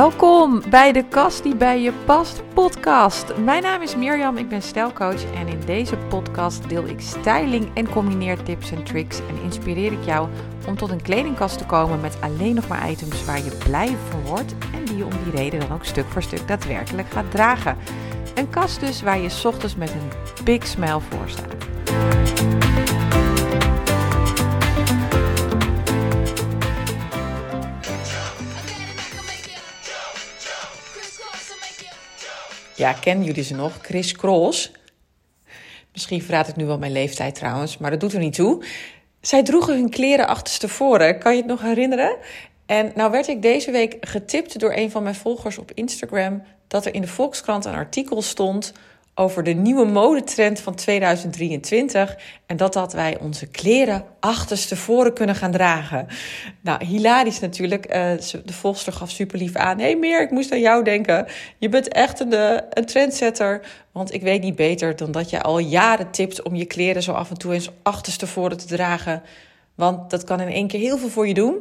Welkom bij de Kast die bij je past podcast. Mijn naam is Mirjam, ik ben stijlcoach en in deze podcast deel ik styling en combineer tips en tricks en inspireer ik jou om tot een kledingkast te komen met alleen nog maar items waar je blij van wordt en die je om die reden dan ook stuk voor stuk daadwerkelijk gaat dragen. Een kast dus waar je ochtends met een big smile voor staat. Ja, kennen jullie ze nog? Chris Cross. Misschien verraad ik nu wel mijn leeftijd trouwens, maar dat doet er niet toe. Zij droegen hun kleren achterstevoren. Kan je het nog herinneren? En nou werd ik deze week getipt door een van mijn volgers op Instagram dat er in de Volkskrant een artikel stond over de nieuwe modetrend van 2023. En dat dat wij onze kleren achterstevoren kunnen gaan dragen. Nou, hilarisch natuurlijk. Uh, de volster gaf super lief aan. Hé hey Meer, ik moest aan jou denken. Je bent echt een, uh, een trendsetter. Want ik weet niet beter dan dat je al jaren tipt om je kleren zo af en toe eens achterstevoren te dragen. Want dat kan in één keer heel veel voor je doen.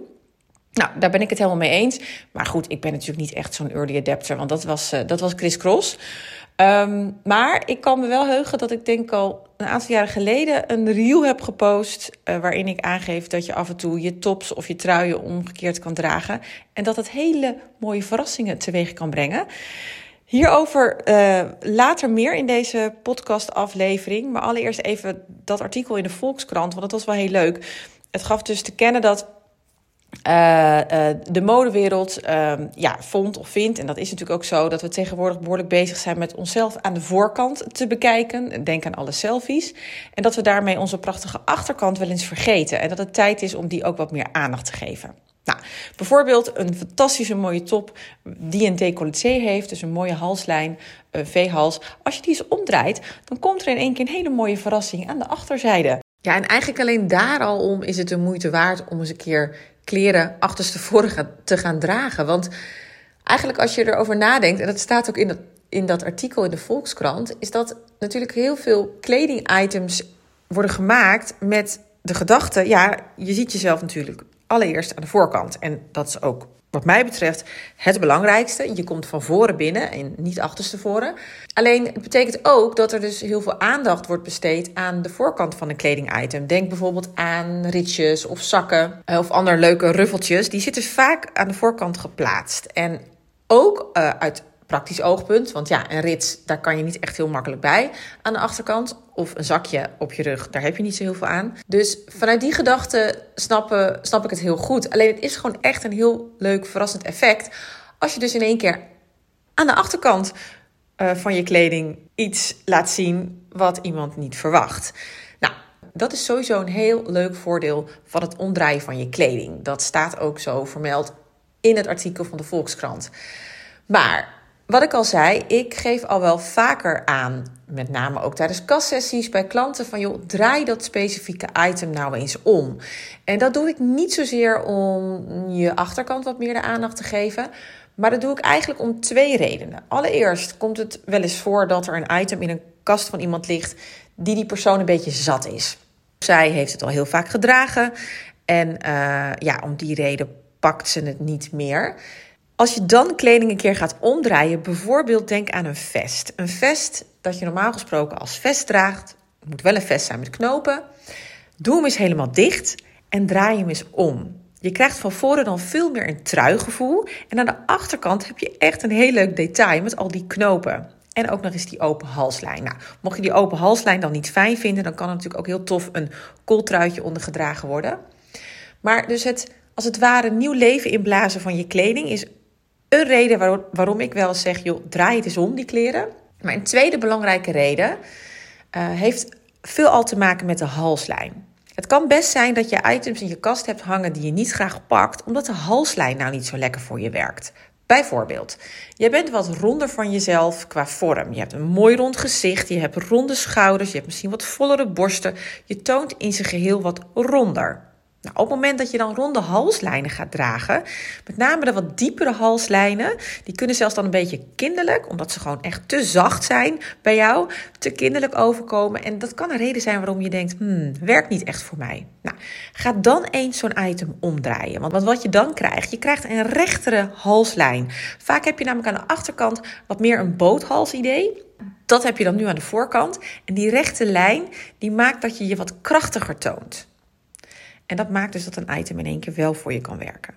Nou, daar ben ik het helemaal mee eens. Maar goed, ik ben natuurlijk niet echt zo'n early adapter, want dat was, uh, dat was Chris Cross. Um, maar ik kan me wel heugen dat ik denk al een aantal jaren geleden een reel heb gepost. Uh, waarin ik aangeef dat je af en toe je tops of je truien omgekeerd kan dragen. En dat het hele mooie verrassingen teweeg kan brengen. Hierover uh, later meer in deze podcastaflevering. Maar allereerst even dat artikel in de Volkskrant, want dat was wel heel leuk. Het gaf dus te kennen dat uh, uh, de modewereld uh, ja, vond of vindt, en dat is natuurlijk ook zo, dat we tegenwoordig behoorlijk bezig zijn met onszelf aan de voorkant te bekijken. Denk aan alle selfies. En dat we daarmee onze prachtige achterkant wel eens vergeten. En dat het tijd is om die ook wat meer aandacht te geven. Nou, bijvoorbeeld een fantastische mooie top die een decolleté heeft, dus een mooie halslijn, V-hals. Als je die eens omdraait, dan komt er in één keer een hele mooie verrassing aan de achterzijde. Ja, en eigenlijk alleen daar al om is het de moeite waard om eens een keer kleren achterstevoren te gaan dragen. Want eigenlijk als je erover nadenkt, en dat staat ook in in dat artikel in de Volkskrant, is dat natuurlijk heel veel kledingitems worden gemaakt met de gedachte, ja, je ziet jezelf natuurlijk allereerst aan de voorkant. En dat is ook wat mij betreft het belangrijkste. Je komt van voren binnen en niet achterstevoren. Alleen het betekent ook dat er dus heel veel aandacht wordt besteed aan de voorkant van een kledingitem. Denk bijvoorbeeld aan ritjes of zakken eh, of andere leuke ruffeltjes. Die zitten vaak aan de voorkant geplaatst. En ook uh, uit praktisch oogpunt. Want ja, een rits, daar kan je niet echt heel makkelijk bij aan de achterkant. Of een zakje op je rug, daar heb je niet zo heel veel aan. Dus vanuit die gedachte snap ik het heel goed. Alleen het is gewoon echt een heel leuk, verrassend effect. Als je dus in één keer aan de achterkant uh, van je kleding iets laat zien wat iemand niet verwacht. Nou, dat is sowieso een heel leuk voordeel van het omdraaien van je kleding. Dat staat ook zo vermeld in het artikel van de Volkskrant. Maar wat ik al zei, ik geef al wel vaker aan, met name ook tijdens kastsessies bij klanten, van joh, draai dat specifieke item nou eens om. En dat doe ik niet zozeer om je achterkant wat meer de aandacht te geven, maar dat doe ik eigenlijk om twee redenen. Allereerst komt het wel eens voor dat er een item in een kast van iemand ligt die die persoon een beetje zat is. Zij heeft het al heel vaak gedragen en uh, ja, om die reden pakt ze het niet meer. Als je dan kleding een keer gaat omdraaien, bijvoorbeeld denk aan een vest. Een vest dat je normaal gesproken als vest draagt, het moet wel een vest zijn met knopen. Doe hem eens helemaal dicht en draai hem eens om. Je krijgt van voren dan veel meer een truigevoel. En aan de achterkant heb je echt een heel leuk detail met al die knopen. En ook nog eens die open halslijn. Nou, mocht je die open halslijn dan niet fijn vinden, dan kan er natuurlijk ook heel tof een kooltruitje ondergedragen worden. Maar dus het, als het ware, nieuw leven inblazen van je kleding is een reden waarom, ik wel zeg, joh, draai het eens om, die kleren. Maar een tweede belangrijke reden uh, heeft veel al te maken met de halslijn. Het kan best zijn dat je items in je kast hebt hangen die je niet graag pakt, omdat de halslijn nou niet zo lekker voor je werkt. Bijvoorbeeld, je bent wat ronder van jezelf qua vorm. Je hebt een mooi rond gezicht, je hebt ronde schouders, je hebt misschien wat vollere borsten. Je toont in zijn geheel wat ronder. Nou, op het moment dat je dan ronde halslijnen gaat dragen, met name de wat diepere halslijnen, die kunnen zelfs dan een beetje kinderlijk, omdat ze gewoon echt te zacht zijn bij jou, te kinderlijk overkomen. En dat kan een reden zijn waarom je denkt, hmm, werkt niet echt voor mij. Nou, ga dan eens zo'n item omdraaien. Want wat je dan krijgt, je krijgt een rechtere halslijn. Vaak heb je namelijk aan de achterkant wat meer een boothalsidee. Dat heb je dan nu aan de voorkant. En die rechte lijn, die maakt dat je je wat krachtiger toont. En dat maakt dus dat een item in één keer wel voor je kan werken.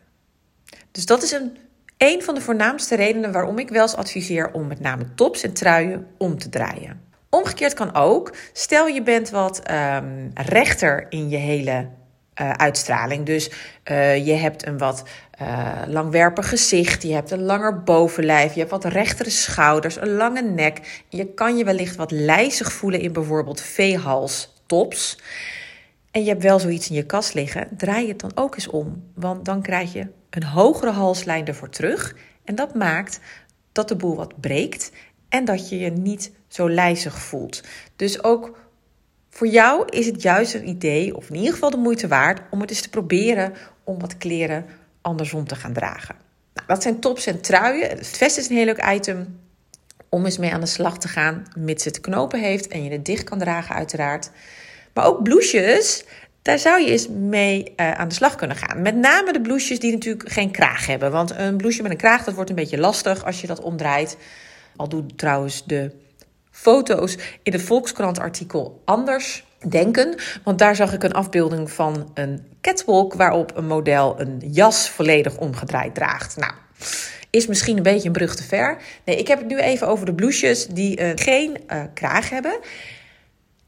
Dus dat is een, een van de voornaamste redenen waarom ik wel eens adviseer om met name tops en truien om te draaien. Omgekeerd kan ook, stel je bent wat um, rechter in je hele uh, uitstraling. Dus uh, je hebt een wat uh, langwerpig gezicht, je hebt een langer bovenlijf, je hebt wat rechtere schouders, een lange nek. Je kan je wellicht wat lijzig voelen in bijvoorbeeld V-hals tops en je hebt wel zoiets in je kast liggen, draai het dan ook eens om. Want dan krijg je een hogere halslijn ervoor terug. En dat maakt dat de boel wat breekt en dat je je niet zo lijzig voelt. Dus ook voor jou is het juist een idee, of in ieder geval de moeite waard, om het eens te proberen om wat kleren andersom te gaan dragen. Nou, dat zijn tops en truien. Het vest is een heel leuk item om eens mee aan de slag te gaan, mits het knopen heeft en je het dicht kan dragen, uiteraard. Maar ook blouses, daar zou je eens mee uh, aan de slag kunnen gaan. Met name de blouses die natuurlijk geen kraag hebben. Want een blouseje met een kraag, dat wordt een beetje lastig als je dat omdraait. Al doet trouwens de foto's in het Volkskrant artikel anders denken. Want daar zag ik een afbeelding van een catwalk waarop een model een jas volledig omgedraaid draagt. Nou, is misschien een beetje een brug te ver. Nee, ik heb het nu even over de blouses die uh, geen uh, kraag hebben.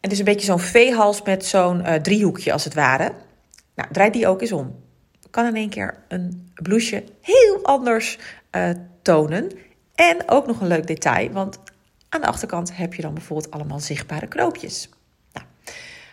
Het is een beetje zo'n V-hals met zo'n uh, driehoekje als het ware. Nou, draai die ook eens om. Kan in één keer een blouseje heel anders uh, tonen. En ook nog een leuk detail, want aan de achterkant heb je dan bijvoorbeeld allemaal zichtbare knoopjes. Nou,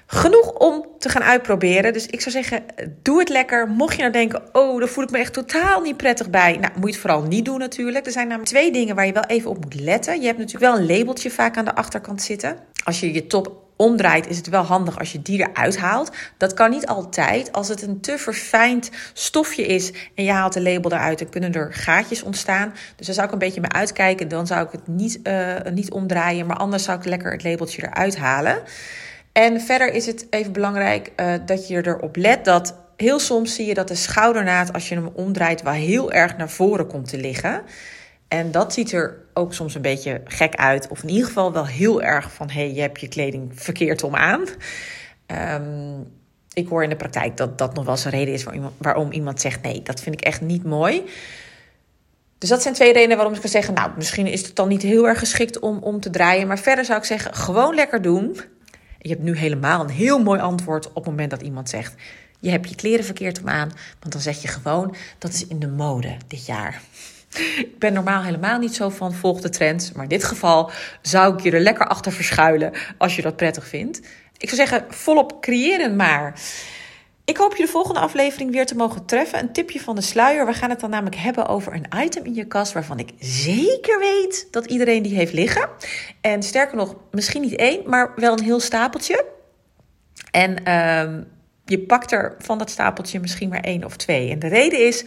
genoeg om te gaan uitproberen. Dus ik zou zeggen, doe het lekker. Mocht je nou denken, oh, daar voel ik me echt totaal niet prettig bij. Nou, moet je het vooral niet doen natuurlijk. Er zijn namelijk twee dingen waar je wel even op moet letten. Je hebt natuurlijk wel een labeltje vaak aan de achterkant zitten. Als je je top omdraait, is het wel handig als je die eruit haalt. Dat kan niet altijd. Als het een te verfijnd stofje is en je haalt de label eruit, dan kunnen er gaatjes ontstaan. Dus daar zou ik een beetje mee uitkijken. Dan zou ik het niet, uh, niet omdraaien, maar anders zou ik lekker het labeltje eruit halen. En verder is het even belangrijk uh, dat je erop let dat heel soms zie je dat de schoudernaad, als je hem omdraait, wel heel erg naar voren komt te liggen. En dat ziet er ook soms een beetje gek uit. Of in ieder geval wel heel erg van: hey, je hebt je kleding verkeerd om aan. Um, ik hoor in de praktijk dat dat nog wel eens een reden is waarom iemand zegt: nee, dat vind ik echt niet mooi. Dus dat zijn twee redenen waarom ik kan zeggen: nou, misschien is het dan niet heel erg geschikt om, om te draaien. Maar verder zou ik zeggen: gewoon lekker doen. Je hebt nu helemaal een heel mooi antwoord op het moment dat iemand zegt: je hebt je kleren verkeerd om aan. Want dan zeg je gewoon: dat is in de mode dit jaar. Ik ben normaal helemaal niet zo van volg de trends. Maar in dit geval zou ik je er lekker achter verschuilen als je dat prettig vindt. Ik zou zeggen, volop creëren maar. Ik hoop je de volgende aflevering weer te mogen treffen. Een tipje van de sluier. We gaan het dan namelijk hebben over een item in je kast waarvan ik zeker weet dat iedereen die heeft liggen. En sterker nog, misschien niet één, maar wel een heel stapeltje. En uh, je pakt er van dat stapeltje misschien maar één of twee. En de reden is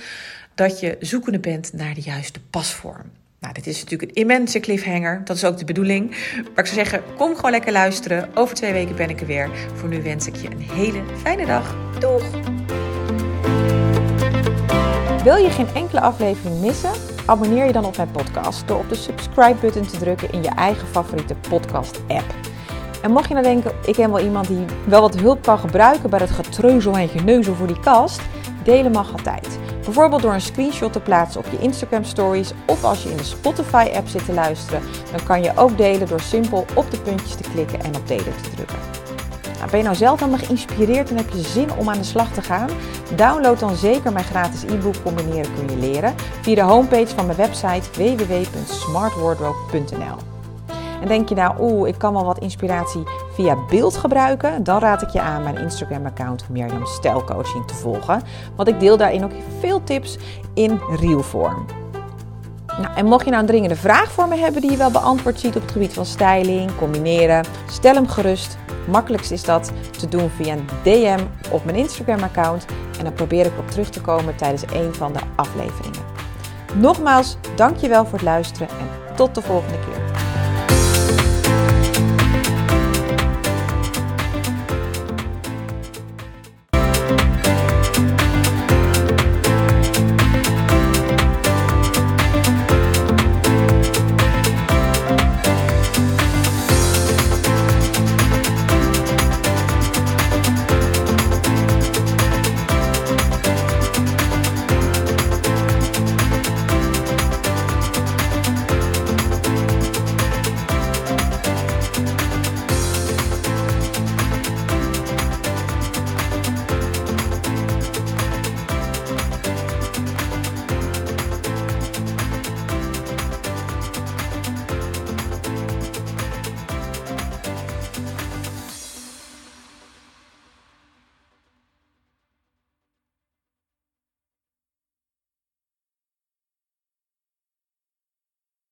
dat je zoekende bent naar de juiste pasvorm. Nou, dit is natuurlijk een immense cliffhanger. Dat is ook de bedoeling. Maar ik zou zeggen, kom gewoon lekker luisteren. Over twee weken ben ik er weer. Voor nu wens ik je een hele fijne dag. Doeg! Wil je geen enkele aflevering missen? Abonneer je dan op mijn podcast door op de subscribe-button te drukken in je eigen favoriete podcast-app. En mocht je nou denken, ik ken wel iemand die wel wat hulp kan gebruiken bij het getreuzel en geneuzel voor die kast, delen mag altijd. Bijvoorbeeld door een screenshot te plaatsen op je Instagram stories of als je in de Spotify app zit te luisteren, dan kan je ook delen door simpel op de puntjes te klikken en op delen te drukken. Nou, ben je nou zelf helemaal geïnspireerd en heb je zin om aan de slag te gaan? Download dan zeker mijn gratis e-book Combineren kun je leren via de homepage van mijn website www.smartwardrobe.nl. En denk je nou, oeh, ik kan wel wat inspiratie via beeld gebruiken? Dan raad ik je aan mijn Instagram-account Mirjam Stijlcoaching te volgen. Want ik deel daarin ook veel tips in reelvorm. Nou, en mocht je nou een dringende vraag voor me hebben die je wel beantwoord ziet op het gebied van styling, combineren, stel hem gerust. Makkelijkst is dat te doen via een DM op mijn Instagram-account en dan probeer ik op terug te komen tijdens een van de afleveringen. Nogmaals, dankjewel voor het luisteren en tot de volgende keer.